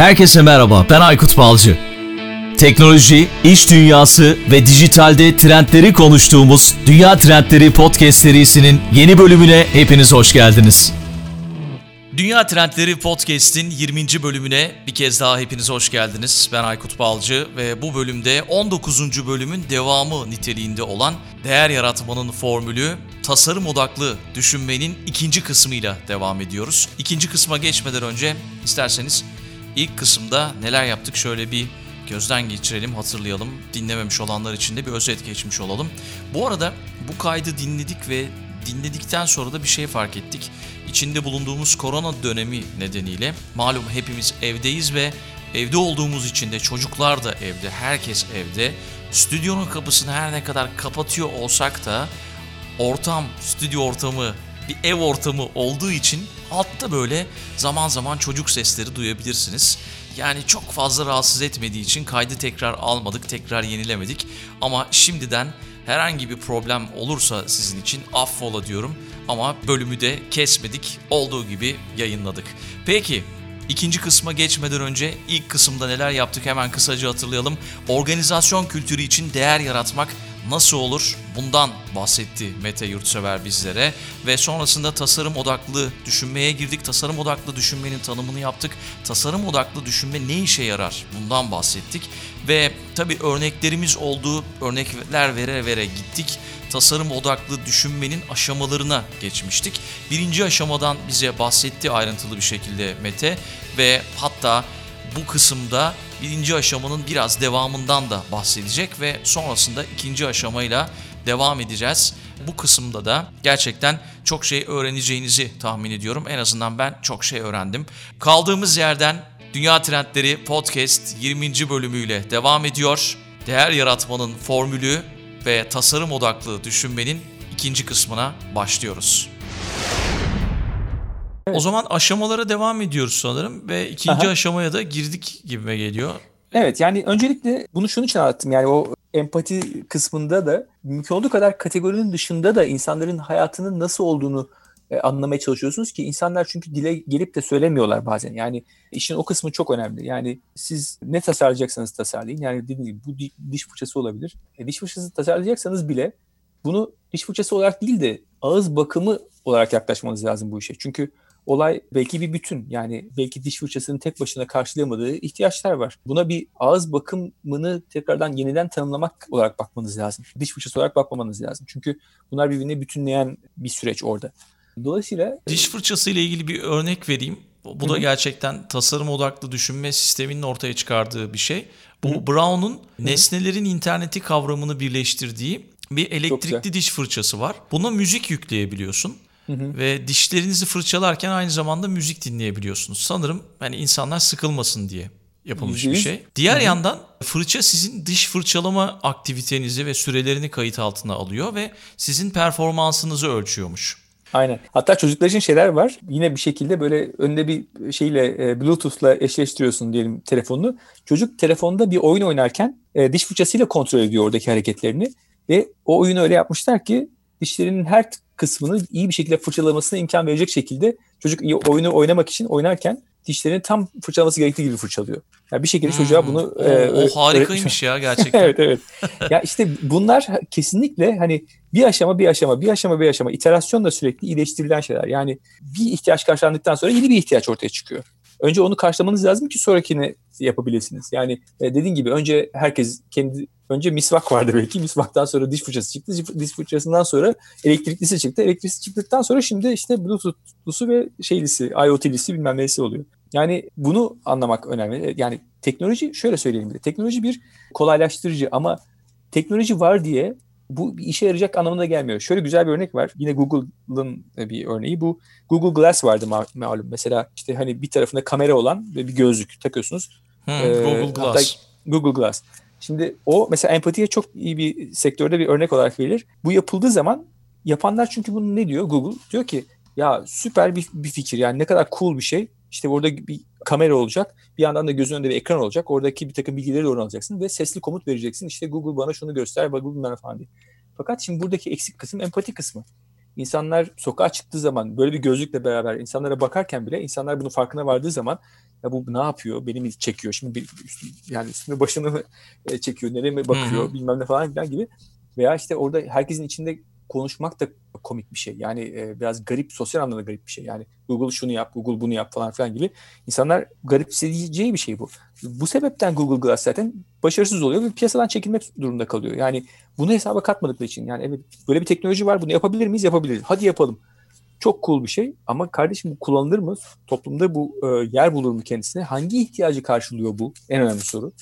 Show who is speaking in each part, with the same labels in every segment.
Speaker 1: Herkese merhaba, ben Aykut Balcı. Teknoloji, iş dünyası ve dijitalde trendleri konuştuğumuz Dünya Trendleri Podcast serisinin yeni bölümüne hepiniz hoş geldiniz. Dünya Trendleri Podcast'in 20. bölümüne bir kez daha hepiniz hoş geldiniz. Ben Aykut Balcı ve bu bölümde 19. bölümün devamı niteliğinde olan değer yaratmanın formülü tasarım odaklı düşünmenin ikinci kısmıyla devam ediyoruz. İkinci kısma geçmeden önce isterseniz ilk kısımda neler yaptık şöyle bir gözden geçirelim, hatırlayalım. Dinlememiş olanlar için de bir özet geçmiş olalım. Bu arada bu kaydı dinledik ve dinledikten sonra da bir şey fark ettik. İçinde bulunduğumuz korona dönemi nedeniyle malum hepimiz evdeyiz ve evde olduğumuz için de çocuklar da evde, herkes evde. Stüdyonun kapısını her ne kadar kapatıyor olsak da ortam, stüdyo ortamı bir ev ortamı olduğu için altta böyle zaman zaman çocuk sesleri duyabilirsiniz. Yani çok fazla rahatsız etmediği için kaydı tekrar almadık, tekrar yenilemedik. Ama şimdiden herhangi bir problem olursa sizin için affola diyorum. Ama bölümü de kesmedik, olduğu gibi yayınladık. Peki, İkinci kısma geçmeden önce ilk kısımda neler yaptık hemen kısaca hatırlayalım. Organizasyon kültürü için değer yaratmak nasıl olur? Bundan bahsetti Mete Yurtsever bizlere ve sonrasında tasarım odaklı düşünmeye girdik. Tasarım odaklı düşünmenin tanımını yaptık. Tasarım odaklı düşünme ne işe yarar? Bundan bahsettik ve tabii örneklerimiz oldu. Örnekler vere vere gittik. Tasarım odaklı düşünmenin aşamalarına geçmiştik. Birinci aşamadan bize bahsetti ayrıntılı bir şekilde Mete ve hatta bu kısımda birinci aşamanın biraz devamından da bahsedecek ve sonrasında ikinci aşamayla devam edeceğiz. Bu kısımda da gerçekten çok şey öğreneceğinizi tahmin ediyorum. En azından ben çok şey öğrendim. Kaldığımız yerden Dünya Trendleri Podcast 20. bölümüyle devam ediyor. Değer yaratmanın formülü ve tasarım odaklı düşünmenin ikinci kısmına başlıyoruz. Evet. O zaman aşamalara devam ediyoruz sanırım ve ikinci Aha. aşamaya da girdik gibime geliyor.
Speaker 2: Evet yani öncelikle bunu şunun için anlattım yani o empati kısmında da mümkün olduğu kadar kategorinin dışında da insanların hayatının nasıl olduğunu e, anlamaya çalışıyorsunuz ki insanlar çünkü dile gelip de söylemiyorlar bazen. Yani işin o kısmı çok önemli. Yani siz ne tasarlayacaksanız tasarlayın. Yani dediğim gibi bu diş fırçası olabilir. E, diş fırçası tasarlayacaksanız bile bunu diş fırçası olarak değil de ağız bakımı olarak yaklaşmanız lazım bu işe. Çünkü olay belki bir bütün. Yani belki diş fırçasının tek başına karşılayamadığı ihtiyaçlar var. Buna bir ağız bakımını tekrardan yeniden tanımlamak olarak bakmanız lazım. Diş fırçası olarak bakmamanız lazım. Çünkü bunlar birbirine bütünleyen bir süreç orada. Dolayısıyla
Speaker 1: diş fırçası ile ilgili bir örnek vereyim. Bu da gerçekten tasarım odaklı düşünme sisteminin ortaya çıkardığı bir şey. Bu Hı-hı. Brown'un nesnelerin interneti kavramını birleştirdiği bir elektrikli diş fırçası var. Buna müzik yükleyebiliyorsun. Hı hı. Ve dişlerinizi fırçalarken aynı zamanda müzik dinleyebiliyorsunuz. Sanırım hani insanlar sıkılmasın diye yapılmış bir şey. Diğer hı yandan fırça sizin dış fırçalama aktivitenizi ve sürelerini kayıt altına alıyor ve sizin performansınızı ölçüyormuş.
Speaker 2: Aynen. Hatta çocuklar için şeyler var. Yine bir şekilde böyle önünde bir şeyle e, Bluetooth'la eşleştiriyorsun diyelim telefonunu. Çocuk telefonda bir oyun oynarken e, diş fırçasıyla kontrol ediyor oradaki hareketlerini ve o oyunu öyle yapmışlar ki dişlerinin her kısmını iyi bir şekilde fırçalamasına imkan verecek şekilde çocuk oyunu oynamak için oynarken dişlerini tam fırçalaması gerektiği gibi fırçalıyor. Yani bir şekilde çocuğa hmm. bunu
Speaker 1: o, e, o harikaymış ya gerçekten.
Speaker 2: evet evet. ya işte bunlar kesinlikle hani bir aşama bir aşama bir aşama bir aşama iterasyonla sürekli iyileştirilen şeyler. Yani bir ihtiyaç karşılandıktan sonra yeni bir ihtiyaç ortaya çıkıyor. Önce onu karşılamanız lazım ki sonrakini yapabilirsiniz. Yani e, dediğin gibi önce herkes kendi önce misvak vardı belki. Misvaktan sonra diş fırçası çıktı. Diş fırçasından sonra elektriklisi çıktı. Elektriklisi çıktıktan sonra şimdi işte Bluetooth'lusu ve şeylisi, IoT'lisi bilmem nesi oluyor. Yani bunu anlamak önemli. Yani teknoloji şöyle söyleyelim de. Teknoloji bir kolaylaştırıcı ama teknoloji var diye bu bir işe yarayacak anlamına gelmiyor. Şöyle güzel bir örnek var. Yine Google'ın bir örneği. Bu Google Glass vardı malum. Mesela işte hani bir tarafında kamera olan ve bir gözlük takıyorsunuz.
Speaker 1: Hmm, ee, Google Glass.
Speaker 2: Google Glass. Şimdi o mesela empatiye çok iyi bir sektörde bir örnek olarak verilir. Bu yapıldığı zaman yapanlar çünkü bunu ne diyor Google? Diyor ki ya süper bir, bir fikir yani ne kadar cool bir şey. İşte orada bir kamera olacak. Bir yandan da gözün önünde bir ekran olacak. Oradaki bir takım bilgileri doğru alacaksın ve sesli komut vereceksin. İşte Google bana şunu göster, Google bana falan diye. Fakat şimdi buradaki eksik kısım empati kısmı. insanlar sokağa çıktığı zaman böyle bir gözlükle beraber insanlara bakarken bile insanlar bunun farkına vardığı zaman ya bu ne yapıyor? Beni mi çekiyor? Şimdi bir, yani üstüne başını mı e, çekiyor? Nereye mi bakıyor? Hı-hı. Bilmem ne falan filan gibi. Veya işte orada herkesin içinde konuşmak da komik bir şey. Yani e, biraz garip, sosyal anlamda garip bir şey. Yani Google şunu yap, Google bunu yap falan filan gibi. İnsanlar garip hissedeceği bir şey bu. Bu sebepten Google Glass zaten başarısız oluyor ve piyasadan çekilmek durumunda kalıyor. Yani bunu hesaba katmadıkları için. Yani evet böyle bir teknoloji var bunu yapabilir miyiz? Yapabiliriz. Hadi yapalım. Çok cool bir şey ama kardeşim bu kullanılır mı? Toplumda bu e, yer bulur mu kendisine? Hangi ihtiyacı karşılıyor bu? En önemli soru.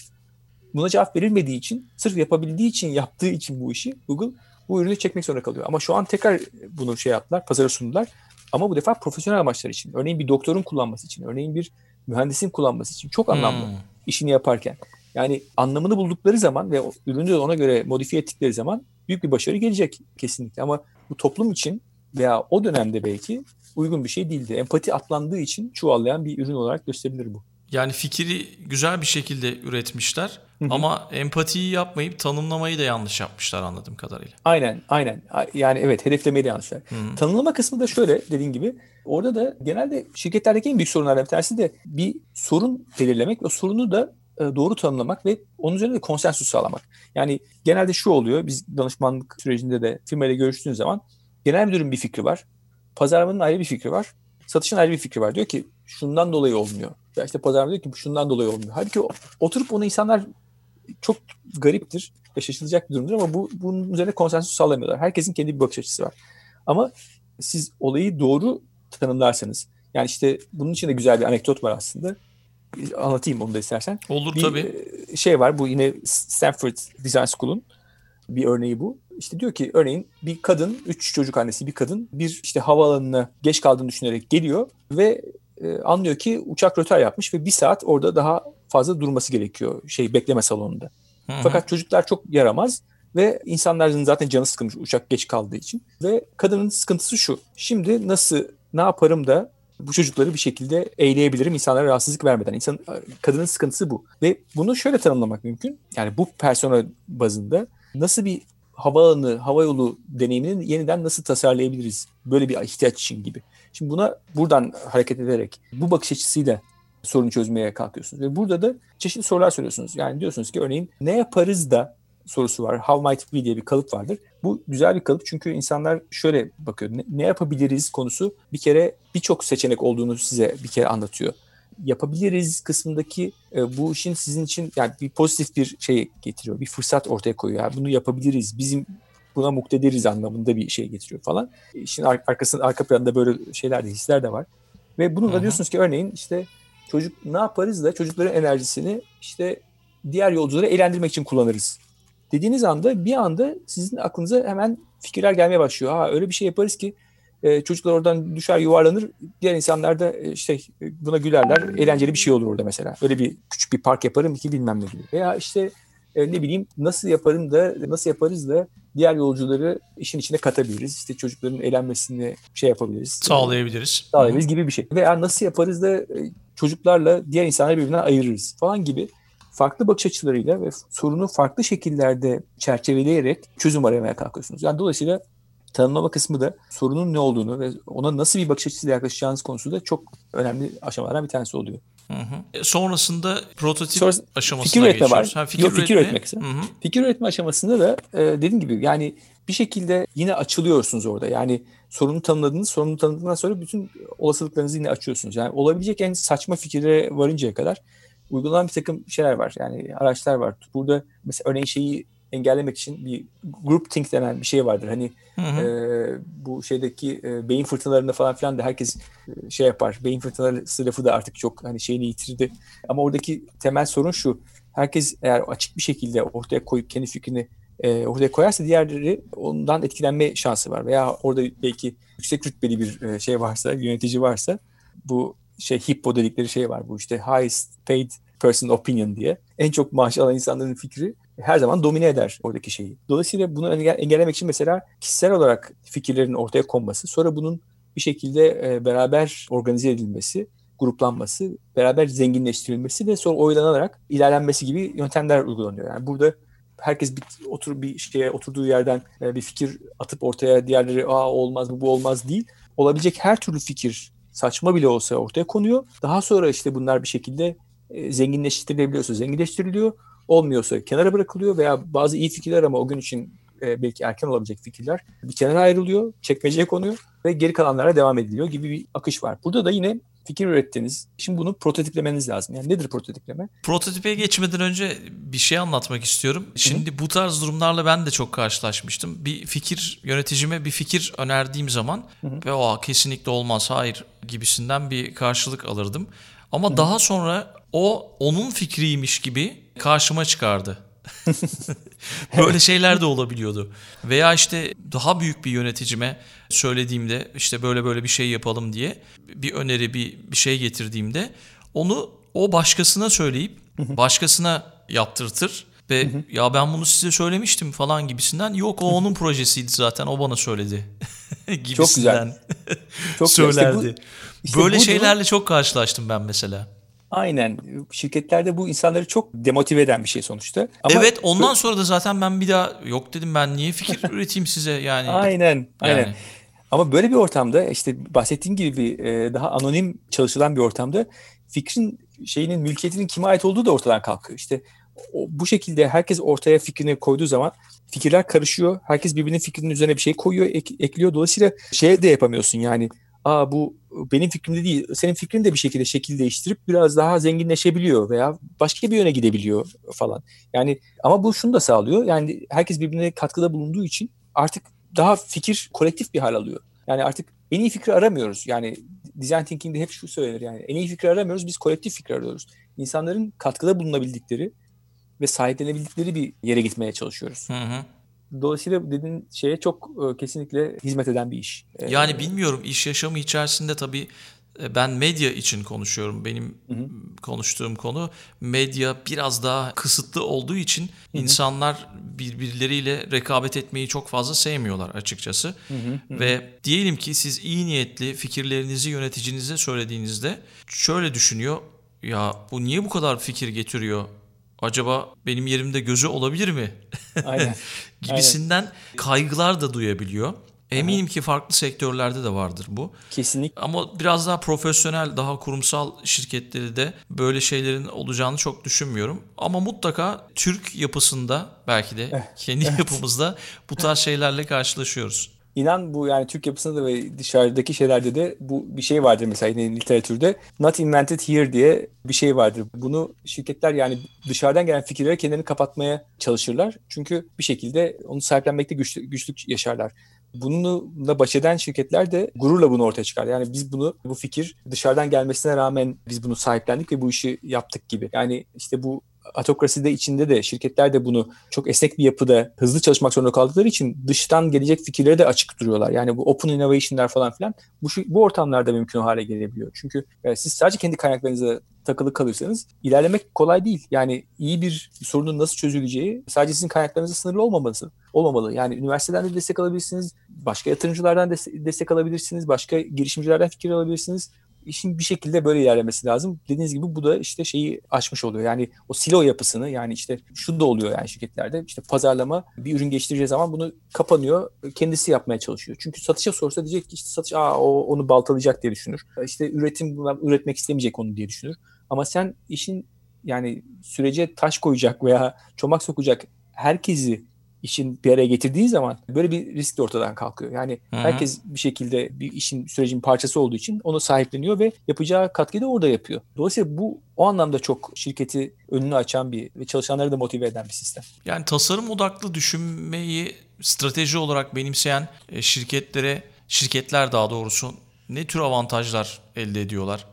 Speaker 2: Buna cevap verilmediği için, sırf yapabildiği için, yaptığı için bu işi Google bu ürünü çekmek zorunda kalıyor. Ama şu an tekrar bunu şey yaptılar, pazara sundular. Ama bu defa profesyonel amaçlar için. Örneğin bir doktorun kullanması için, örneğin bir mühendisin kullanması için çok anlamlı hmm. işini yaparken. Yani anlamını buldukları zaman ve ürünü de ona göre modifiye ettikleri zaman büyük bir başarı gelecek kesinlikle. Ama bu toplum için veya o dönemde belki uygun bir şey değildi. Empati atlandığı için çuvallayan bir ürün olarak gösterilir bu.
Speaker 1: Yani fikri güzel bir şekilde üretmişler. Ama empatiyi yapmayıp tanımlamayı da yanlış yapmışlar anladığım kadarıyla.
Speaker 2: Aynen, aynen. Yani evet hedeflemeyi de yanlışlar. Hı-hı. Tanımlama kısmı da şöyle dediğin gibi orada da genelde şirketlerdeki en büyük sorunlardan bir tanesi de bir sorun belirlemek ve sorunu da e, doğru tanımlamak ve onun üzerine de konsensus sağlamak. Yani genelde şu oluyor biz danışmanlık sürecinde de firmayla görüştüğün zaman genel müdürün bir fikri var. Pazarlamanın ayrı bir fikri var. Satışın ayrı bir fikri var. Diyor ki şundan dolayı olmuyor. Ya işte pazarlama diyor ki şundan dolayı olmuyor. Halbuki oturup onu insanlar çok gariptir ve şaşılacak bir durumdur ama bu bunun üzerine konsensus sağlamıyorlar. Herkesin kendi bir bakış açısı var. Ama siz olayı doğru tanımlarsanız yani işte bunun için de güzel bir anekdot var aslında. Anlatayım onu da istersen.
Speaker 1: Olur
Speaker 2: bir
Speaker 1: tabii.
Speaker 2: E, şey var bu yine Stanford Design School'un bir örneği bu. İşte diyor ki örneğin bir kadın, üç çocuk annesi bir kadın bir işte havaalanına geç kaldığını düşünerek geliyor ve e, anlıyor ki uçak rötar yapmış ve bir saat orada daha fazla durması gerekiyor şey bekleme salonunda. Hı-hı. Fakat çocuklar çok yaramaz ve insanların zaten canı sıkılmış uçak geç kaldığı için ve kadının sıkıntısı şu. Şimdi nasıl ne yaparım da bu çocukları bir şekilde eğleyebilirim insanlara rahatsızlık vermeden. İnsan, kadının sıkıntısı bu. Ve bunu şöyle tanımlamak mümkün. Yani bu persona bazında nasıl bir havaalanı, havayolu deneyimini yeniden nasıl tasarlayabiliriz? Böyle bir ihtiyaç için gibi. Şimdi buna buradan hareket ederek bu bakış açısıyla sorunu çözmeye kalkıyorsunuz. Ve burada da çeşitli sorular soruyorsunuz. Yani diyorsunuz ki örneğin ne yaparız da sorusu var. How might we diye bir kalıp vardır. Bu güzel bir kalıp çünkü insanlar şöyle bakıyor. Ne, ne yapabiliriz konusu bir kere birçok seçenek olduğunu size bir kere anlatıyor. Yapabiliriz kısmındaki e, bu işin sizin için yani bir pozitif bir şey getiriyor. Bir fırsat ortaya koyuyor. Yani bunu yapabiliriz. Bizim buna muktediriz anlamında bir şey getiriyor falan. İşin ar- arkasında arka planda böyle şeyler de hisler de var. Ve bununla diyorsunuz ki örneğin işte çocuk ne yaparız da çocukların enerjisini işte diğer yolcuları eğlendirmek için kullanırız. Dediğiniz anda bir anda sizin aklınıza hemen fikirler gelmeye başlıyor. Ha öyle bir şey yaparız ki e, çocuklar oradan düşer yuvarlanır. Diğer insanlar da e, işte buna gülerler. Eğlenceli bir şey olur orada mesela. Öyle bir küçük bir park yaparım ki bilmem ne gibi. Veya işte e, ne bileyim nasıl yaparım da nasıl yaparız da diğer yolcuları işin içine katabiliriz. İşte çocukların eğlenmesini şey yapabiliriz.
Speaker 1: Sağlayabiliriz.
Speaker 2: Sağlayabiliriz gibi bir şey. Veya nasıl yaparız da e, çocuklarla diğer insanları birbirinden ayırırız falan gibi farklı bakış açılarıyla ve sorunu farklı şekillerde çerçeveleyerek çözüm aramaya kalkıyorsunuz. Yani dolayısıyla tanımlama kısmı da sorunun ne olduğunu ve ona nasıl bir bakış açısıyla yaklaşacağınız konusunda çok önemli aşamalardan bir tanesi oluyor.
Speaker 1: Hı hı. E, sonrasında prototip Sonrası, aşamasına
Speaker 2: fikir üretme
Speaker 1: geçiyoruz.
Speaker 2: Var. Ha, fikir Yok, fikir üretme. Hı hı. Fikir üretme aşamasında da e, dediğim gibi yani bir şekilde yine açılıyorsunuz orada. Yani sorunu tanımladınız, sorunu tanıdıktan sonra bütün olasılıklarınızı yine açıyorsunuz. Yani olabilecek en saçma fikire varıncaya kadar uygulanan bir takım şeyler var. Yani araçlar var. Burada mesela örneğin şeyi engellemek için bir group think denen bir şey vardır. Hani hı hı. E, bu şeydeki e, beyin fırtınalarında falan filan da herkes e, şey yapar. Beyin fırtınaları lafı da artık çok hani şeyini yitirdi. Ama oradaki temel sorun şu. Herkes eğer açık bir şekilde ortaya koyup kendi fikrini e, ortaya koyarsa diğerleri ondan etkilenme şansı var. Veya orada belki yüksek rütbeli bir e, şey varsa, yönetici varsa bu şey hippo dedikleri şey var. Bu işte highest paid person opinion diye. En çok maaş alan insanların fikri her zaman domine eder oradaki şeyi. Dolayısıyla bunu engellemek için mesela kişisel olarak fikirlerin ortaya konması, sonra bunun bir şekilde e, beraber organize edilmesi, gruplanması, beraber zenginleştirilmesi ve sonra oylanarak ilerlenmesi gibi yöntemler uygulanıyor. Yani burada herkes bir otur bir şeye oturduğu yerden e, bir fikir atıp ortaya diğerleri aa olmaz bu bu olmaz değil. Olabilecek her türlü fikir saçma bile olsa ortaya konuyor. Daha sonra işte bunlar bir şekilde e, zenginleştirilebiliyorsa zenginleştiriliyor. Olmuyorsa kenara bırakılıyor veya bazı iyi fikirler ama o gün için e, belki erken olabilecek fikirler bir kenara ayrılıyor, çekmeceye konuyor ve geri kalanlara devam ediliyor gibi bir akış var. Burada da yine fikir ürettiniz. Şimdi bunu prototiplemeniz lazım. Yani nedir prototipleme?
Speaker 1: Prototipe geçmeden önce bir şey anlatmak istiyorum. Şimdi Hı-hı. bu tarz durumlarla ben de çok karşılaşmıştım. Bir fikir yöneticime bir fikir önerdiğim zaman Hı-hı. ve o kesinlikle olmaz hayır gibisinden bir karşılık alırdım. Ama Hı-hı. daha sonra o onun fikriymiş gibi karşıma çıkardı. Böyle şeyler de olabiliyordu. Veya işte daha büyük bir yöneticime söylediğimde işte böyle böyle bir şey yapalım diye bir öneri bir, bir şey getirdiğimde onu o başkasına söyleyip başkasına yaptırtır ve ya ben bunu size söylemiştim falan gibisinden yok o onun projesiydi zaten o bana söyledi gibisinden çok güzel. Çok söylerdi. Güzel. İşte bu, işte Böyle şeylerle çok karşılaştım ben mesela.
Speaker 2: Aynen. Şirketlerde bu insanları çok demotive eden bir şey sonuçta.
Speaker 1: Ama evet ondan sonra da zaten ben bir daha yok dedim ben niye fikir üreteyim size yani.
Speaker 2: Aynen. Aynen. Yani. Ama böyle bir ortamda işte bahsettiğim gibi bir e, daha anonim çalışılan bir ortamda fikrin şeyinin mülkiyetinin kime ait olduğu da ortadan kalkıyor. İşte bu şekilde herkes ortaya fikrini koyduğu zaman fikirler karışıyor. Herkes birbirinin fikrinin üzerine bir şey koyuyor, ek, ekliyor. Dolayısıyla şey de yapamıyorsun yani aa bu benim fikrimde değil, senin fikrin de bir şekilde şekil değiştirip biraz daha zenginleşebiliyor veya başka bir yöne gidebiliyor falan. Yani ama bu şunu da sağlıyor. Yani herkes birbirine katkıda bulunduğu için artık daha fikir kolektif bir hal alıyor. Yani artık en iyi fikri aramıyoruz. Yani design thinking'de hep şu söylenir yani en iyi fikri aramıyoruz biz kolektif fikri arıyoruz. İnsanların katkıda bulunabildikleri ve sahiplenebildikleri bir yere gitmeye çalışıyoruz. Hı hı. Dolayısıyla dediğin şeye çok e, kesinlikle hizmet eden bir iş.
Speaker 1: E, yani ee, bilmiyorum iş yaşamı içerisinde tabii e, ben medya için konuşuyorum. Benim hı hı. konuştuğum konu medya biraz daha kısıtlı olduğu için hı hı. insanlar birbirleriyle rekabet etmeyi çok fazla sevmiyorlar açıkçası. Hı hı hı. Ve diyelim ki siz iyi niyetli fikirlerinizi yöneticinize söylediğinizde şöyle düşünüyor. Ya bu niye bu kadar fikir getiriyor? Acaba benim yerimde gözü olabilir mi? Aynen. Gibisinden Aynen. kaygılar da duyabiliyor. Eminim ki farklı sektörlerde de vardır bu.
Speaker 2: Kesinlikle.
Speaker 1: Ama biraz daha profesyonel, daha kurumsal şirketleri de böyle şeylerin olacağını çok düşünmüyorum. Ama mutlaka Türk yapısında belki de kendi evet. yapımızda bu tarz şeylerle karşılaşıyoruz.
Speaker 2: İnan bu yani Türk yapısında da ve dışarıdaki şeylerde de bu bir şey vardır mesela yine literatürde. Not invented here diye bir şey vardır. Bunu şirketler yani dışarıdan gelen fikirlere kendilerini kapatmaya çalışırlar. Çünkü bir şekilde onu sahiplenmekte güçlü, güçlük yaşarlar. Bununla baş eden şirketler de gururla bunu ortaya çıkar. Yani biz bunu, bu fikir dışarıdan gelmesine rağmen biz bunu sahiplendik ve bu işi yaptık gibi. Yani işte bu atokraside içinde de şirketler de bunu çok esnek bir yapıda hızlı çalışmak zorunda kaldıkları için dıştan gelecek fikirlere de açık duruyorlar. Yani bu open innovation'lar falan filan bu, bu ortamlarda mümkün hale gelebiliyor. Çünkü yani siz sadece kendi kaynaklarınıza takılı kalırsanız ilerlemek kolay değil. Yani iyi bir sorunun nasıl çözüleceği sadece sizin kaynaklarınızla sınırlı olmaması olmamalı. Yani üniversiteden de destek alabilirsiniz, başka yatırımcılardan destek alabilirsiniz, başka girişimcilerden fikir alabilirsiniz işin bir şekilde böyle ilerlemesi lazım. Dediğiniz gibi bu da işte şeyi açmış oluyor. Yani o silo yapısını yani işte şu da oluyor yani şirketlerde. işte pazarlama bir ürün geçtireceği zaman bunu kapanıyor. Kendisi yapmaya çalışıyor. Çünkü satışa sorsa diyecek ki işte satış aa o onu baltalayacak diye düşünür. İşte üretim üretmek istemeyecek onu diye düşünür. Ama sen işin yani sürece taş koyacak veya çomak sokacak herkesi işin bir araya getirdiği zaman böyle bir risk de ortadan kalkıyor. Yani Hı-hı. herkes bir şekilde bir işin sürecin parçası olduğu için onu sahipleniyor ve yapacağı katkıyı da orada yapıyor. Dolayısıyla bu o anlamda çok şirketi önünü açan bir ve çalışanları da motive eden bir sistem.
Speaker 1: Yani tasarım odaklı düşünmeyi strateji olarak benimseyen e, şirketlere, şirketler daha doğrusu ne tür avantajlar elde ediyorlar?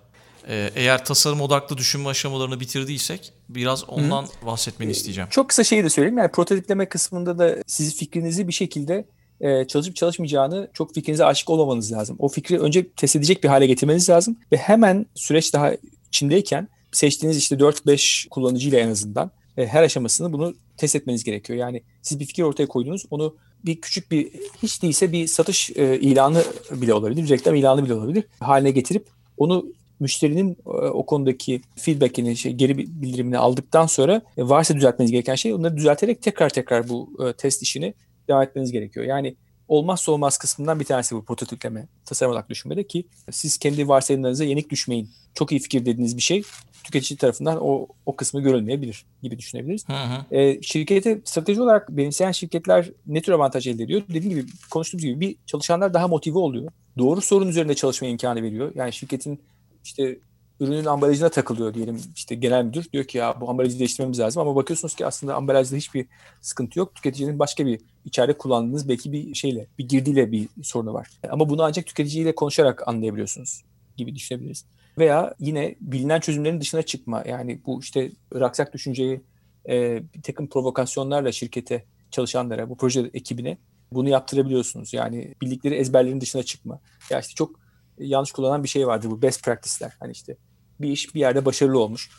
Speaker 1: Ee, eğer tasarım odaklı düşünme aşamalarını bitirdiysek biraz ondan Hı. bahsetmeni isteyeceğim.
Speaker 2: Çok kısa şeyi de söyleyeyim. Yani prototipleme kısmında da siz fikrinizi bir şekilde e, çalışıp çalışmayacağını çok fikrinize aşık olmamanız lazım. O fikri önce test edecek bir hale getirmeniz lazım ve hemen süreç daha içindeyken seçtiğiniz işte 4-5 kullanıcıyla en azından e, her aşamasını bunu test etmeniz gerekiyor. Yani siz bir fikir ortaya koydunuz, onu bir küçük bir hiç değilse bir satış e, ilanı bile olabilir, reklam ilanı bile olabilir haline getirip onu müşterinin e, o konudaki feedback'ini, şey, geri bildirimini aldıktan sonra e, varsa düzeltmeniz gereken şey onları düzelterek tekrar tekrar bu e, test işini devam etmeniz gerekiyor. Yani olmazsa olmaz kısmından bir tanesi bu prototipleme, tasarım odaklı düşünmede ki siz kendi varsayımlarınıza yenik düşmeyin. Çok iyi fikir dediğiniz bir şey tüketici tarafından o, o kısmı görülmeyebilir gibi düşünebiliriz. Hı hı. E, şirkete strateji olarak benimseyen şirketler ne tür avantaj elde ediyor? Dediğim gibi konuştuğumuz gibi bir çalışanlar daha motive oluyor. Doğru sorun üzerinde çalışma imkanı veriyor. Yani şirketin işte ürünün ambalajına takılıyor diyelim işte genel müdür diyor ki ya bu ambalajı değiştirmemiz lazım ama bakıyorsunuz ki aslında ambalajda hiçbir sıkıntı yok. Tüketicinin başka bir içeride kullandığınız belki bir şeyle bir girdiyle bir sorunu var. Ama bunu ancak tüketiciyle konuşarak anlayabiliyorsunuz gibi düşünebiliriz. Veya yine bilinen çözümlerin dışına çıkma. Yani bu işte raksak düşünceyi e, bir takım provokasyonlarla şirkete çalışanlara, bu proje ekibine bunu yaptırabiliyorsunuz. Yani bildikleri ezberlerin dışına çıkma. Ya işte çok yanlış kullanan bir şey vardır bu best practice'ler. Hani işte bir iş bir yerde başarılı olmuş.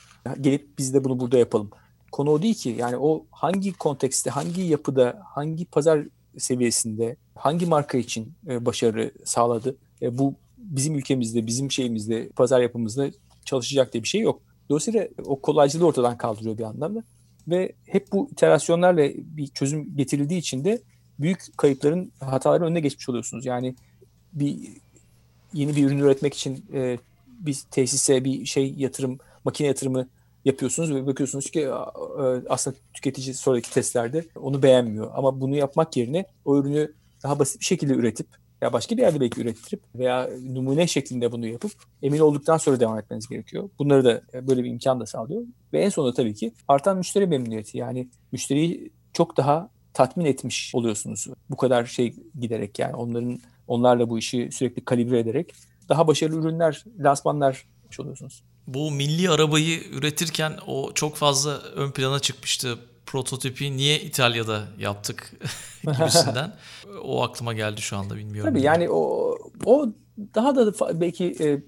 Speaker 2: Gelip biz de bunu burada yapalım. Konu o değil ki. Yani o hangi kontekste, hangi yapıda, hangi pazar seviyesinde, hangi marka için e, başarı sağladı? E, bu bizim ülkemizde, bizim şeyimizde, pazar yapımızda çalışacak diye bir şey yok. Dolayısıyla o kolaycılığı ortadan kaldırıyor bir anlamda. Ve hep bu iterasyonlarla bir çözüm getirildiği için de büyük kayıpların, hataların önüne geçmiş oluyorsunuz. Yani bir yeni bir ürün üretmek için e, bir tesise bir şey yatırım, makine yatırımı yapıyorsunuz ve bakıyorsunuz ki aslında tüketici sonraki testlerde onu beğenmiyor. Ama bunu yapmak yerine o ürünü daha basit bir şekilde üretip ya başka bir yerde belki ürettirip veya numune şeklinde bunu yapıp emin olduktan sonra devam etmeniz gerekiyor. Bunları da e, böyle bir imkan da sağlıyor. Ve en sonunda tabii ki artan müşteri memnuniyeti. Yani müşteriyi çok daha tatmin etmiş oluyorsunuz. Bu kadar şey giderek yani onların onlarla bu işi sürekli kalibre ederek daha başarılı ürünler, lansmanlar oluyorsunuz.
Speaker 1: Bu milli arabayı üretirken o çok fazla ön plana çıkmıştı. Prototipi niye İtalya'da yaptık gibisinden. o aklıma geldi şu anda bilmiyorum.
Speaker 2: Tabii yani o o daha da belki e,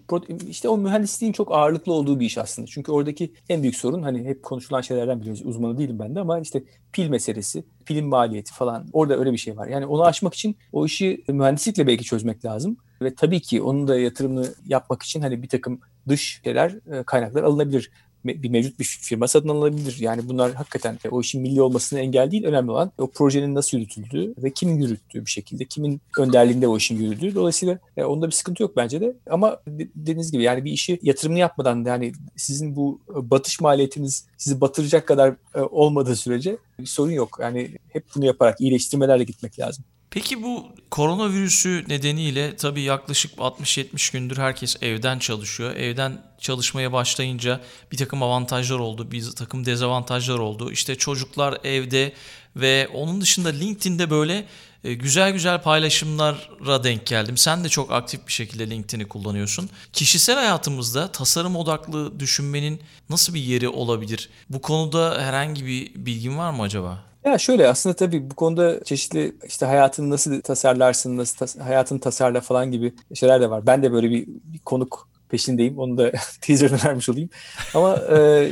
Speaker 2: işte o mühendisliğin çok ağırlıklı olduğu bir iş aslında. Çünkü oradaki en büyük sorun hani hep konuşulan şeylerden biliyoruz. Uzmanı değilim ben de ama işte pil meselesi, pilin maliyeti falan. Orada öyle bir şey var. Yani onu aşmak için o işi mühendislikle belki çözmek lazım. Ve tabii ki onun da yatırımını yapmak için hani bir takım dış şeyler, e, kaynaklar alınabilir bir mevcut bir firma satın alınabilir. Yani bunlar hakikaten o işin milli olmasına engel değil. Önemli olan o projenin nasıl yürütüldüğü ve kimin yürüttüğü bir şekilde, kimin önderliğinde o işin yürüdüğü. Dolayısıyla e, onda bir sıkıntı yok bence de. Ama dediğiniz gibi yani bir işi yatırımını yapmadan yani sizin bu batış maliyetiniz sizi batıracak kadar e, olmadığı sürece bir sorun yok. Yani hep bunu yaparak iyileştirmelerle gitmek lazım.
Speaker 1: Peki bu koronavirüsü nedeniyle tabii yaklaşık 60-70 gündür herkes evden çalışıyor. Evden çalışmaya başlayınca bir takım avantajlar oldu, bir takım dezavantajlar oldu. İşte çocuklar evde ve onun dışında LinkedIn'de böyle e, güzel güzel paylaşımlara denk geldim. Sen de çok aktif bir şekilde LinkedIn'i kullanıyorsun. Kişisel hayatımızda tasarım odaklı düşünmenin nasıl bir yeri olabilir? Bu konuda herhangi bir bilgin var mı acaba?
Speaker 2: Ya şöyle aslında tabii bu konuda çeşitli işte hayatını nasıl tasarlarsın, nasıl tas- hayatını tasarla falan gibi şeyler de var. Ben de böyle bir, bir konuk peşindeyim. Onu da teaser'ını vermiş olayım. Ama e,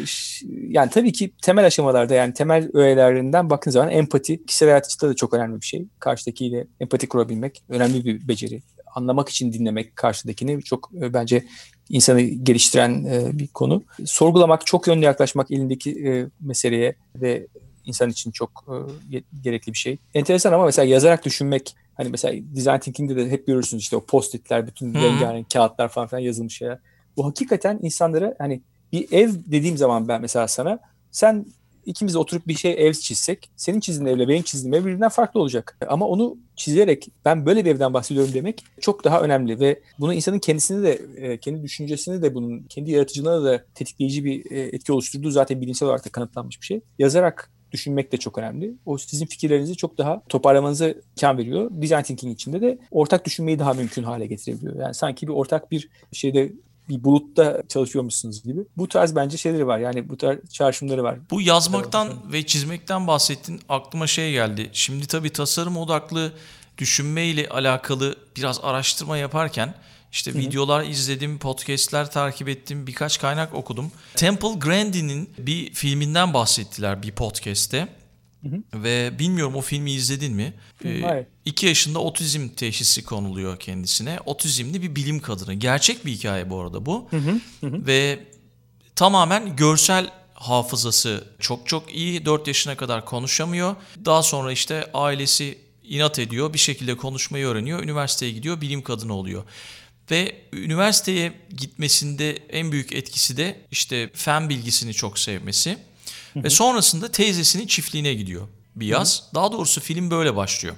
Speaker 2: yani tabii ki temel aşamalarda yani temel öğelerinden bakın zaman empati kişisel hayat için de çok önemli bir şey. Karşıdakiyle empati kurabilmek önemli bir beceri. Anlamak için dinlemek karşıdakini çok e, bence insanı geliştiren e, bir konu. Sorgulamak, çok yönlü yaklaşmak elindeki e, meseleye ve insan için çok e, gerekli bir şey. Enteresan ama mesela yazarak düşünmek hani mesela design thinking'de de hep görürsünüz işte o post-itler, bütün hmm. rengarenk kağıtlar falan filan yazılmış şeyler. Bu hakikaten insanlara hani bir ev dediğim zaman ben mesela sana sen ikimiz de oturup bir şey ev çizsek senin çizdiğin evle benim çizdiğim ev birbirinden farklı olacak. Ama onu çizerek ben böyle bir evden bahsediyorum demek çok daha önemli ve bunu insanın kendisini de e, kendi düşüncesini de bunun kendi yaratıcılığına da tetikleyici bir e, etki oluşturduğu zaten bilimsel olarak da kanıtlanmış bir şey. Yazarak düşünmek de çok önemli. O sizin fikirlerinizi çok daha toparlamanıza imkan veriyor. Design thinking içinde de ortak düşünmeyi daha mümkün hale getirebiliyor. Yani sanki bir ortak bir şeyde bir bulutta çalışıyormuşsunuz gibi. Bu tarz bence şeyleri var. Yani bu tarz çağrışımları var.
Speaker 1: Bu yazmaktan ve çizmekten bahsettin. Aklıma şey geldi. Şimdi tabii tasarım odaklı düşünme ile alakalı biraz araştırma yaparken işte Hı-hı. videolar izledim, podcastler takip ettim, birkaç kaynak okudum. Temple Grandin'in bir filminden bahsettiler bir podcast'te. Ve bilmiyorum o filmi izledin mi? Ee,
Speaker 2: hayır.
Speaker 1: iki yaşında otizm teşhisi konuluyor kendisine. Otizmli bir bilim kadını. Gerçek bir hikaye bu arada bu. Ve tamamen görsel hafızası çok çok iyi. 4 yaşına kadar konuşamıyor. Daha sonra işte ailesi inat ediyor. Bir şekilde konuşmayı öğreniyor. Üniversiteye gidiyor. Bilim kadını oluyor. Ve üniversiteye gitmesinde en büyük etkisi de işte fen bilgisini çok sevmesi. Ve sonrasında teyzesinin çiftliğine gidiyor bir yaz. Daha doğrusu film böyle başlıyor.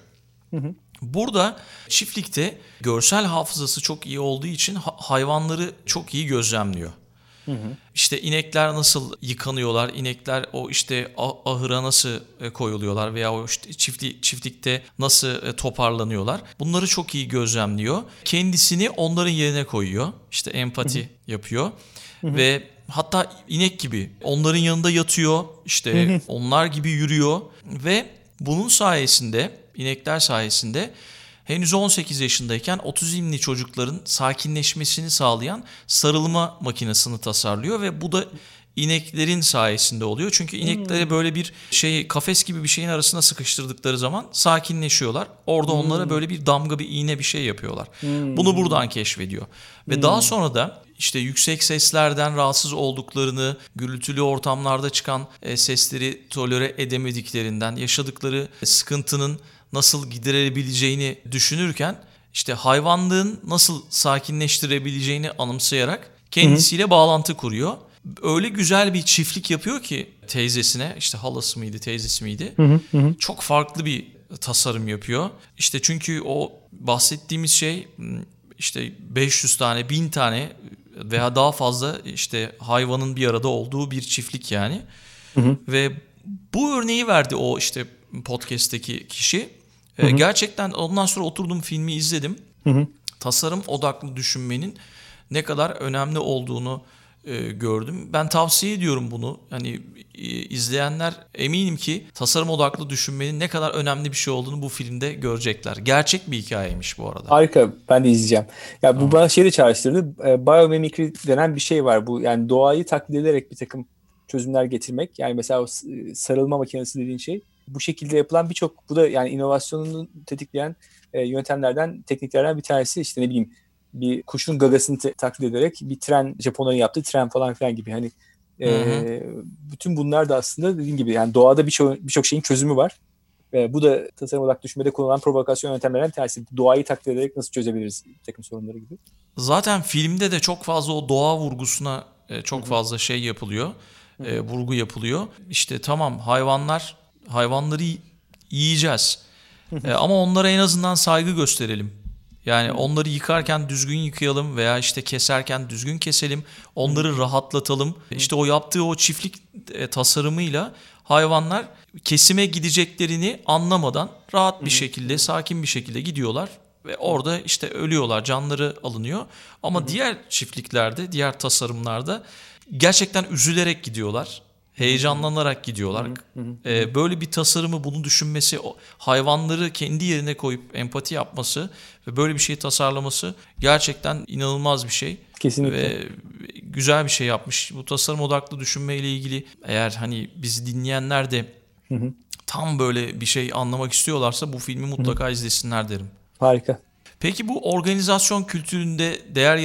Speaker 1: Burada çiftlikte görsel hafızası çok iyi olduğu için ha- hayvanları çok iyi gözlemliyor. İşte inekler nasıl yıkanıyorlar, inekler o işte ahıra nasıl e, koyuluyorlar veya o işte çiftli, çiftlikte nasıl e, toparlanıyorlar. Bunları çok iyi gözlemliyor. Kendisini onların yerine koyuyor. İşte empati yapıyor. Ve hatta inek gibi onların yanında yatıyor. İşte onlar gibi yürüyor ve bunun sayesinde inekler sayesinde henüz 18 yaşındayken otizmli çocukların sakinleşmesini sağlayan sarılma makinesini tasarlıyor ve bu da ineklerin sayesinde oluyor. Çünkü ineklere böyle bir şey kafes gibi bir şeyin arasına sıkıştırdıkları zaman sakinleşiyorlar. Orada onlara böyle bir damga bir iğne bir şey yapıyorlar. Bunu buradan keşfediyor. Ve daha sonra da işte yüksek seslerden rahatsız olduklarını, gürültülü ortamlarda çıkan e, sesleri tolere edemediklerinden, yaşadıkları sıkıntının nasıl giderebileceğini düşünürken işte hayvanlığın nasıl sakinleştirebileceğini anımsayarak kendisiyle bağlantı kuruyor. Öyle güzel bir çiftlik yapıyor ki teyzesine işte halası mıydı teyzesi miydi çok farklı bir tasarım yapıyor. İşte çünkü o bahsettiğimiz şey işte 500 tane 1000 tane veya daha fazla işte hayvanın bir arada olduğu bir çiftlik yani. Ve bu örneği verdi o işte podcast'teki kişi. Ee, gerçekten ondan sonra oturdum filmi izledim. Tasarım odaklı düşünmenin ne kadar önemli olduğunu e, gördüm. Ben tavsiye ediyorum bunu. Hani e, izleyenler eminim ki tasarım odaklı düşünmenin ne kadar önemli bir şey olduğunu bu filmde görecekler. Gerçek bir hikayeymiş bu arada.
Speaker 2: Harika. Ben de izleyeceğim. Ya bu bana şey de çağrıştırdı. E, biomimicry denen bir şey var. Bu yani doğayı taklit ederek bir takım çözümler getirmek. Yani mesela sarılma makinesi dediğin şey. Bu şekilde yapılan birçok bu da yani inovasyonunu tetikleyen e, yöntemlerden, tekniklerden bir tanesi işte ne bileyim bir kuşun gagasını te- taklit ederek bir tren Japonların yaptığı tren falan filan gibi hani e, bütün bunlar da aslında dediğim gibi yani doğada birçok birçok şeyin çözümü var. E, bu da tasarım odaklı düşünmede kullanılan provokasyon yöntemlerinden tanesi. Doğayı taklit ederek nasıl çözebiliriz takım sorunları gibi.
Speaker 1: Zaten filmde de çok fazla o doğa vurgusuna e, çok fazla şey yapılıyor. e, vurgu yapılıyor. İşte tamam hayvanlar hayvanları yiyeceğiz. E, ama onlara en azından saygı gösterelim. Yani onları yıkarken düzgün yıkayalım veya işte keserken düzgün keselim. Onları rahatlatalım. İşte o yaptığı o çiftlik e, tasarımıyla hayvanlar kesime gideceklerini anlamadan rahat bir şekilde, sakin bir şekilde gidiyorlar ve orada işte ölüyorlar, canları alınıyor. Ama diğer çiftliklerde, diğer tasarımlarda gerçekten üzülerek gidiyorlar. Heyecanlanarak gidiyorlar. Ee, böyle bir tasarımı bunu düşünmesi, hayvanları kendi yerine koyup empati yapması ve böyle bir şey tasarlaması gerçekten inanılmaz bir şey.
Speaker 2: Kesinlikle.
Speaker 1: Ve güzel bir şey yapmış. Bu tasarım odaklı düşünmeyle ilgili eğer hani bizi dinleyenler de tam böyle bir şey anlamak istiyorlarsa bu filmi mutlaka izlesinler derim.
Speaker 2: Harika.
Speaker 1: Peki bu organizasyon kültüründe değer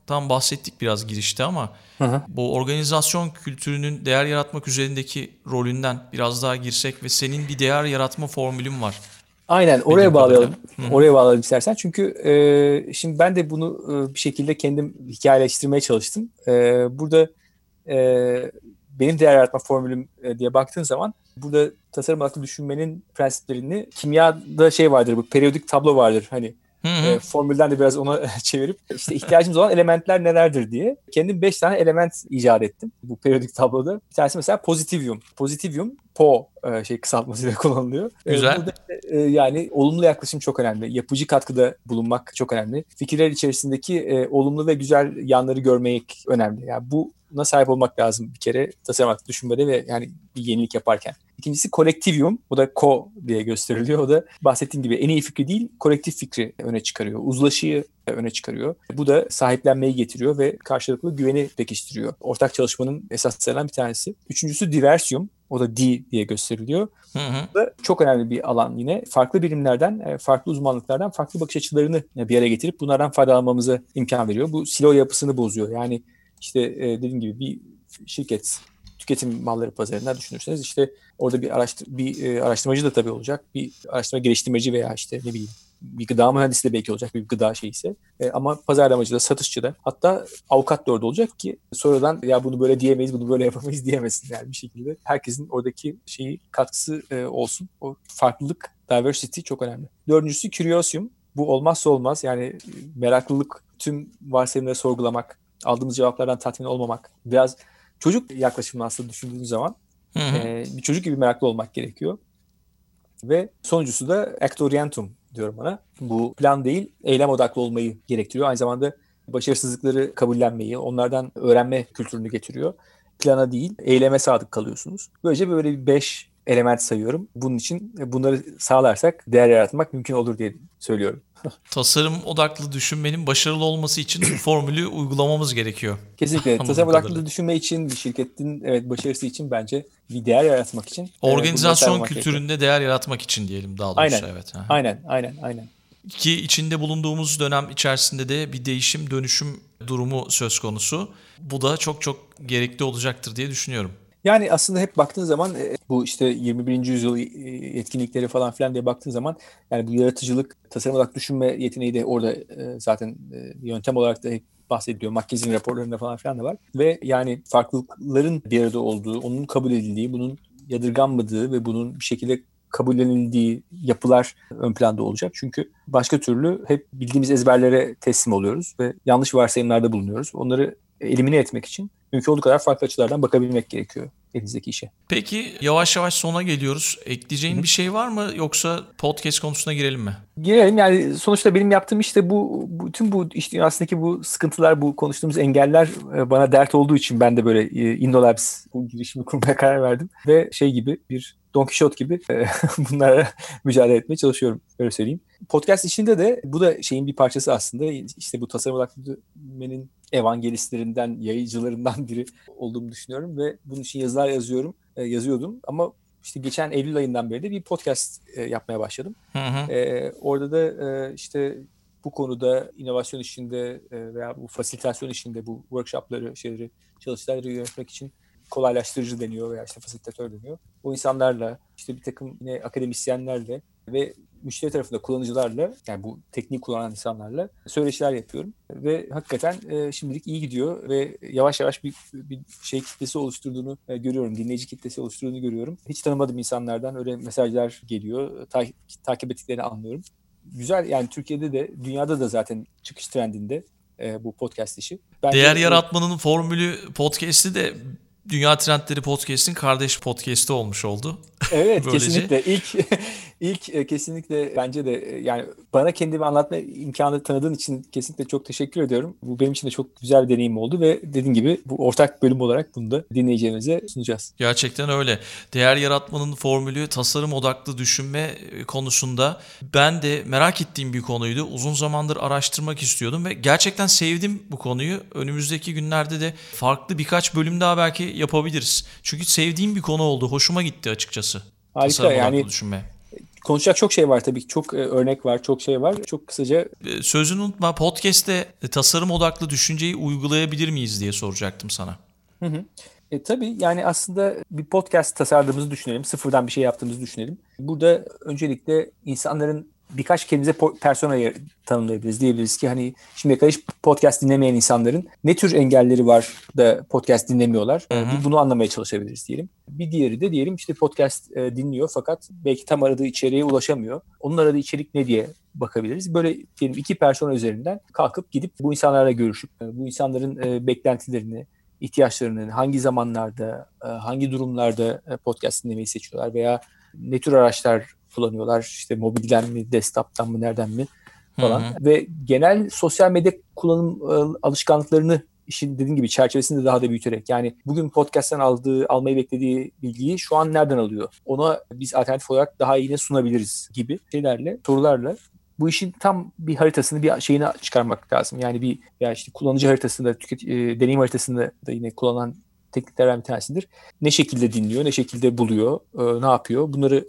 Speaker 1: yaratmaktan bahsettik biraz girişte ama
Speaker 2: hı.
Speaker 1: bu organizasyon kültürünün değer yaratmak üzerindeki rolünden biraz daha girsek ve senin bir değer yaratma formülün var.
Speaker 2: Aynen oraya bağlayalım.
Speaker 1: kadarıyla.
Speaker 2: Oraya bağlayalım istersen. Çünkü e, şimdi ben de bunu e, bir şekilde kendim hikayeleştirmeye çalıştım. E, burada e, benim değer yaratma formülüm e, diye baktığın zaman burada tasarım odaklı düşünmenin prensiplerini kimyada şey vardır bu periyodik tablo vardır hani
Speaker 1: Hı hı.
Speaker 2: e, formülden de biraz ona çevirip işte ihtiyacımız olan elementler nelerdir diye kendim 5 tane element icat ettim bu periyodik tabloda. Bir tanesi mesela pozitivyum. Pozitivyum PO e, şey kısaltmasıyla kullanılıyor. E,
Speaker 1: Güzel.
Speaker 2: burada işte, e, yani olumlu yaklaşım çok önemli. Yapıcı katkıda bulunmak çok önemli. Fikirler içerisindeki e, olumlu ve güzel yanları görmek önemli. Yani buna sahip olmak lazım bir kere tasarım hakkında düşünmede ve yani bir yenilik yaparken. İkincisi kolektivyum. Bu da ko diye gösteriliyor. O da bahsettiğim gibi en iyi fikri değil, kolektif fikri öne çıkarıyor. Uzlaşıyı öne çıkarıyor. Bu da sahiplenmeyi getiriyor ve karşılıklı güveni pekiştiriyor. Ortak çalışmanın esaslarından bir tanesi. Üçüncüsü diversiyum. O da D diye gösteriliyor.
Speaker 1: Hı hı.
Speaker 2: Bu da çok önemli bir alan yine. Farklı birimlerden, e, farklı uzmanlıklardan farklı bakış açılarını bir araya getirip bunlardan faydalanmamıza imkan veriyor. Bu silo yapısını bozuyor. Yani işte e, dediğim gibi bir şirket tüketim malları pazarından düşünürseniz işte orada bir araştır bir e, araştırmacı da tabii olacak. Bir araştırma geliştirmeci veya işte ne bileyim bir gıda mühendisi de belki olacak bir gıda şeyse. E, ama pazarlamacı da satışçı da hatta avukat da orada olacak ki sonradan ya bunu böyle diyemeyiz bunu böyle yapamayız diyemesin yani bir şekilde. Herkesin oradaki şeyi katkısı e, olsun. O farklılık, diversity çok önemli. Dördüncüsü curiosium. Bu olmazsa olmaz yani meraklılık, tüm varsayımları sorgulamak, aldığımız cevaplardan tatmin olmamak. Biraz çocuk yaklaşımı aslında düşündüğünüz zaman
Speaker 1: Hı hı.
Speaker 2: e, bir çocuk gibi meraklı olmak gerekiyor. Ve sonuncusu da act orientum diyorum ona. Bu plan değil, eylem odaklı olmayı gerektiriyor. Aynı zamanda başarısızlıkları kabullenmeyi, onlardan öğrenme kültürünü getiriyor. Plana değil, eyleme sadık kalıyorsunuz. Böylece böyle bir beş element sayıyorum. Bunun için bunları sağlarsak değer yaratmak mümkün olur diye söylüyorum.
Speaker 1: Tasarım odaklı düşünmenin başarılı olması için formülü uygulamamız gerekiyor.
Speaker 2: Kesinlikle. Tasarım odaklı düşünme için bir şirketin evet başarısı için bence bir değer yaratmak için. e,
Speaker 1: Organizasyon
Speaker 2: bunları saymak gerekiyor.
Speaker 1: kültüründe değer yaratmak için diyelim daha doğrusu.
Speaker 2: Aynen.
Speaker 1: Evet. Aha.
Speaker 2: Aynen, aynen, aynen.
Speaker 1: Ki içinde bulunduğumuz dönem içerisinde de bir değişim dönüşüm durumu söz konusu. Bu da çok çok gerekli olacaktır diye düşünüyorum.
Speaker 2: Yani aslında hep baktığın zaman e, bu işte 21. yüzyıl e, yetkinlikleri falan filan diye baktığın zaman yani bu yaratıcılık, tasarım olarak düşünme yeteneği de orada e, zaten yöntem olarak da hep bahsediliyor. McKinsey'nin raporlarında falan filan da var. Ve yani farklılıkların bir arada olduğu, onun kabul edildiği, bunun yadırganmadığı ve bunun bir şekilde kabullenildiği yapılar ön planda olacak. Çünkü başka türlü hep bildiğimiz ezberlere teslim oluyoruz ve yanlış varsayımlarda bulunuyoruz. Onları elimine etmek için mümkün olduğu kadar farklı açılardan bakabilmek gerekiyor elinizdeki işe.
Speaker 1: Peki yavaş yavaş sona geliyoruz. Ekleyeceğin bir şey var mı yoksa podcast konusuna girelim mi?
Speaker 2: Girelim yani sonuçta benim yaptığım işte bu bütün bu iş dünyasındaki bu sıkıntılar, bu konuştuğumuz engeller e, bana dert olduğu için ben de böyle e, Indolabs bu girişimi kurmaya karar verdim. Ve şey gibi bir Don Quixote gibi e, bunlara mücadele etmeye çalışıyorum. Öyle söyleyeyim. Podcast içinde de bu da şeyin bir parçası aslında. İşte bu tasarım odaklı düşünmenin evangelistlerinden, yayıcılarından biri olduğumu düşünüyorum ve bunun için yazılar yazıyorum, e, yazıyordum ama işte geçen Eylül ayından beri de bir podcast e, yapmaya başladım.
Speaker 1: Hı hı.
Speaker 2: E, orada da e, işte bu konuda inovasyon işinde e, veya bu fasilitasyon işinde bu workshopları, şeyleri, çalıştayları yönetmek için kolaylaştırıcı deniyor veya işte fasilitatör deniyor. O insanlarla işte bir takım yine akademisyenlerle ve müşteri tarafında kullanıcılarla yani bu tekniği kullanan insanlarla söyleşiler yapıyorum ve hakikaten e, şimdilik iyi gidiyor ve yavaş yavaş bir, bir şey kitlesi oluşturduğunu e, görüyorum. Dinleyici kitlesi oluşturduğunu görüyorum. Hiç tanımadığım insanlardan öyle mesajlar geliyor. Ta- takip ettiklerini anlıyorum. Güzel yani Türkiye'de de dünyada da zaten çıkış trendinde e, bu podcast işi. Bence
Speaker 1: Değer yaratmanın formülü podcast'i de Dünya Trendleri Podcast'in kardeş podcast'i olmuş oldu.
Speaker 2: Evet
Speaker 1: Böylece.
Speaker 2: kesinlikle ilk ilk e, kesinlikle bence de e, yani bana kendimi anlatma imkanı tanıdığın için kesinlikle çok teşekkür ediyorum. Bu benim için de çok güzel bir deneyim oldu ve dediğim gibi bu ortak bölüm olarak bunu da dinleyicilerimize sunacağız.
Speaker 1: Gerçekten öyle. Değer yaratmanın formülü tasarım odaklı düşünme e, konusunda ben de merak ettiğim bir konuydu. Uzun zamandır araştırmak istiyordum ve gerçekten sevdim bu konuyu. Önümüzdeki günlerde de farklı birkaç bölüm daha belki yapabiliriz. Çünkü sevdiğim bir konu oldu. Hoşuma gitti açıkçası.
Speaker 2: Harika
Speaker 1: tasarım
Speaker 2: yani
Speaker 1: düşünme.
Speaker 2: konuşacak çok şey var tabii ki çok e, örnek var çok şey var. Çok kısaca
Speaker 1: E, Sözünü unutma podcast'te e, tasarım odaklı düşünceyi uygulayabilir miyiz diye soracaktım sana.
Speaker 2: E, tabii yani aslında bir podcast tasarladığımızı düşünelim. Sıfırdan bir şey yaptığımızı düşünelim. Burada öncelikle insanların birkaç kendimize po- personayı tanımlayabiliriz. Diyebiliriz ki hani şimdiye kadar hiç podcast dinlemeyen insanların ne tür engelleri var da podcast dinlemiyorlar.
Speaker 1: Hı hı.
Speaker 2: Bunu anlamaya çalışabiliriz diyelim. Bir diğeri de diyelim işte podcast e, dinliyor fakat belki tam aradığı içeriğe ulaşamıyor. Onun aradığı içerik ne diye bakabiliriz. Böyle diyelim iki persona üzerinden kalkıp gidip bu insanlarla görüşüp e, bu insanların e, beklentilerini, ihtiyaçlarını hangi zamanlarda, hangi durumlarda podcast dinlemeyi seçiyorlar veya ne tür araçlar kullanıyorlar işte mobilden mi, desktop'tan mı, nereden mi falan
Speaker 1: Hı hı.
Speaker 2: ve genel sosyal medya kullanım e, alışkanlıklarını işin dediğim gibi çerçevesinde daha da büyüterek yani bugün podcast'ten aldığı, almayı beklediği bilgiyi şu an nereden alıyor? Ona biz alternatif olarak daha iyi ne sunabiliriz gibi şeylerle, sorularla bu işin tam bir haritasını bir şeyini çıkarmak lazım. Yani bir ya işte kullanıcı haritasında, tüket, e, deneyim haritasında da yine kullanan tekniklerden bir tanesidir. Ne şekilde dinliyor, ne şekilde buluyor, e, ne yapıyor bunları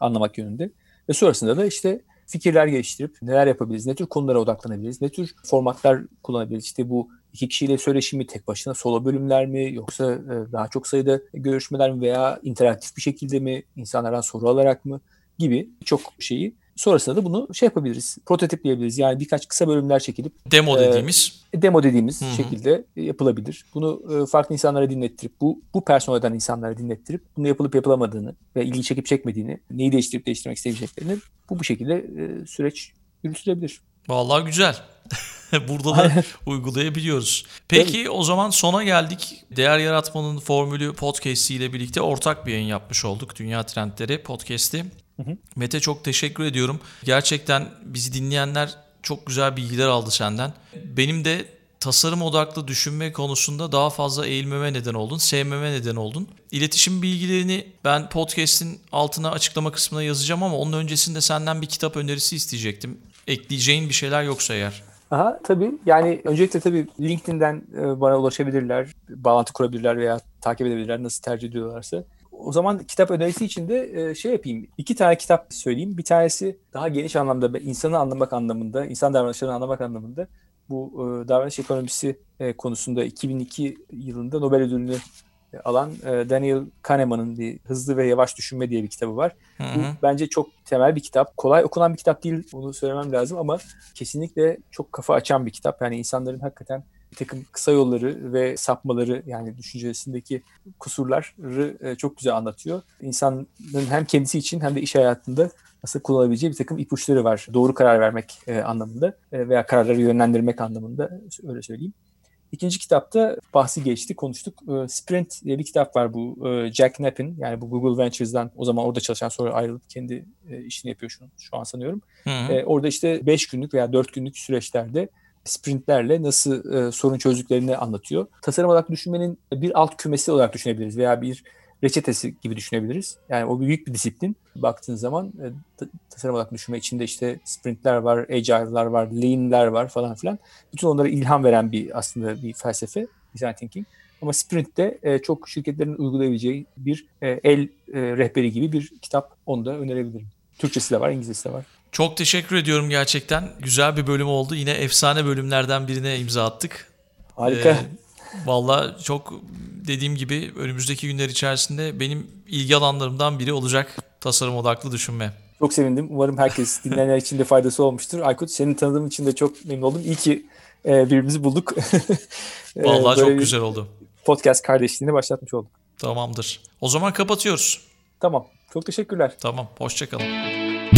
Speaker 2: anlamak yönünde. Ve sonrasında da işte fikirler geliştirip neler yapabiliriz, ne tür konulara odaklanabiliriz, ne tür formatlar kullanabiliriz. İşte bu iki kişiyle söyleşimi tek başına solo bölümler mi yoksa e, daha çok sayıda görüşmeler mi veya interaktif bir şekilde mi insanlardan soru alarak mı gibi çok şeyi sonrasında da bunu şey yapabiliriz, prototipleyebiliriz. Yani birkaç kısa bölümler çekilip
Speaker 1: demo dediğimiz
Speaker 2: e, demo dediğimiz Hı-hı. şekilde yapılabilir. Bunu e, farklı insanlara dinlettirip bu bu personelden insanlara dinlettirip bunu yapılıp yapılamadığını ve ilgi çekip çekmediğini, neyi değiştirip değiştirmek isteyeceklerini bu bu şekilde e, süreç yürütülebilir.
Speaker 1: Vallahi güzel. Burada da uygulayabiliyoruz. Peki Tabii. o zaman sona geldik. Değer Yaratmanın Formülü podcast ile birlikte ortak bir yayın yapmış olduk. Dünya Trendleri podcast'i. Hı hı. Mete çok teşekkür ediyorum. Gerçekten bizi dinleyenler çok güzel bilgiler aldı senden. Benim de tasarım odaklı düşünme konusunda daha fazla eğilmeme neden oldun, sevmeme neden oldun. İletişim bilgilerini ben podcast'in altına açıklama kısmına yazacağım ama onun öncesinde senden bir kitap önerisi isteyecektim. Ekleyeceğin bir şeyler yoksa eğer.
Speaker 2: Aha tabii. Yani öncelikle tabii LinkedIn'den e, bana ulaşabilirler, bağlantı kurabilirler veya takip edebilirler nasıl tercih ediyorlarsa. O zaman kitap önerisi için de e, şey yapayım. İki tane kitap söyleyeyim. Bir tanesi daha geniş anlamda insanı anlamak anlamında, insan davranışlarını anlamak anlamında bu e, davranış ekonomisi konusunda 2002 yılında Nobel ödülünü alan Daniel Kahneman'ın bir Hızlı ve Yavaş Düşünme diye bir kitabı var. Hı hı. Bu bence çok temel bir kitap. Kolay okunan bir kitap değil, bunu söylemem lazım ama kesinlikle çok kafa açan bir kitap. Yani insanların hakikaten bir takım kısa yolları ve sapmaları yani düşüncesindeki kusurları e, çok güzel anlatıyor. İnsanın hem kendisi için hem de iş hayatında nasıl kullanabileceği bir takım ipuçları var. Doğru karar vermek e, anlamında e, veya kararları yönlendirmek anlamında öyle söyleyeyim. İkinci kitapta bahsi geçti, konuştuk. Sprint diye bir kitap var bu Jack Knapp'in yani bu Google Ventures'dan o zaman orada çalışan sonra ayrılıp kendi işini yapıyor şu, şu an sanıyorum. Hı hı. Orada işte 5 günlük veya 4 günlük süreçlerde sprintlerle nasıl e, sorun çözdüklerini anlatıyor. Tasarım olarak düşünmenin bir alt kümesi olarak düşünebiliriz veya bir reçetesi gibi düşünebiliriz. Yani o büyük bir disiplin. Baktığın zaman e, tasarım olarak düşünme içinde işte sprintler var, agile'lar var, lean'ler var falan filan. Bütün onlara ilham veren bir aslında bir felsefe, design thinking. Ama Sprint'te e, çok şirketlerin uygulayabileceği bir e, el e, rehberi gibi bir kitap onu da önerebilirim. Türkçesi de var, İngilizcesi de var.
Speaker 1: Çok teşekkür ediyorum gerçekten. Güzel bir bölüm oldu. Yine efsane bölümlerden birine imza attık.
Speaker 2: Harika. Ee,
Speaker 1: Valla çok dediğim gibi önümüzdeki günler içerisinde benim ilgi alanlarımdan biri olacak tasarım odaklı düşünme.
Speaker 2: Çok sevindim. Umarım herkes dinleyenler için de faydası olmuştur. Aykut senin tanıdığım için de çok memnun oldum. İyi ki e, birbirimizi bulduk.
Speaker 1: Valla çok güzel oldu.
Speaker 2: Podcast kardeşliğini başlatmış olduk.
Speaker 1: Tamamdır. O zaman kapatıyoruz.
Speaker 2: Tamam. Çok teşekkürler.
Speaker 1: Tamam. Hoşçakalın.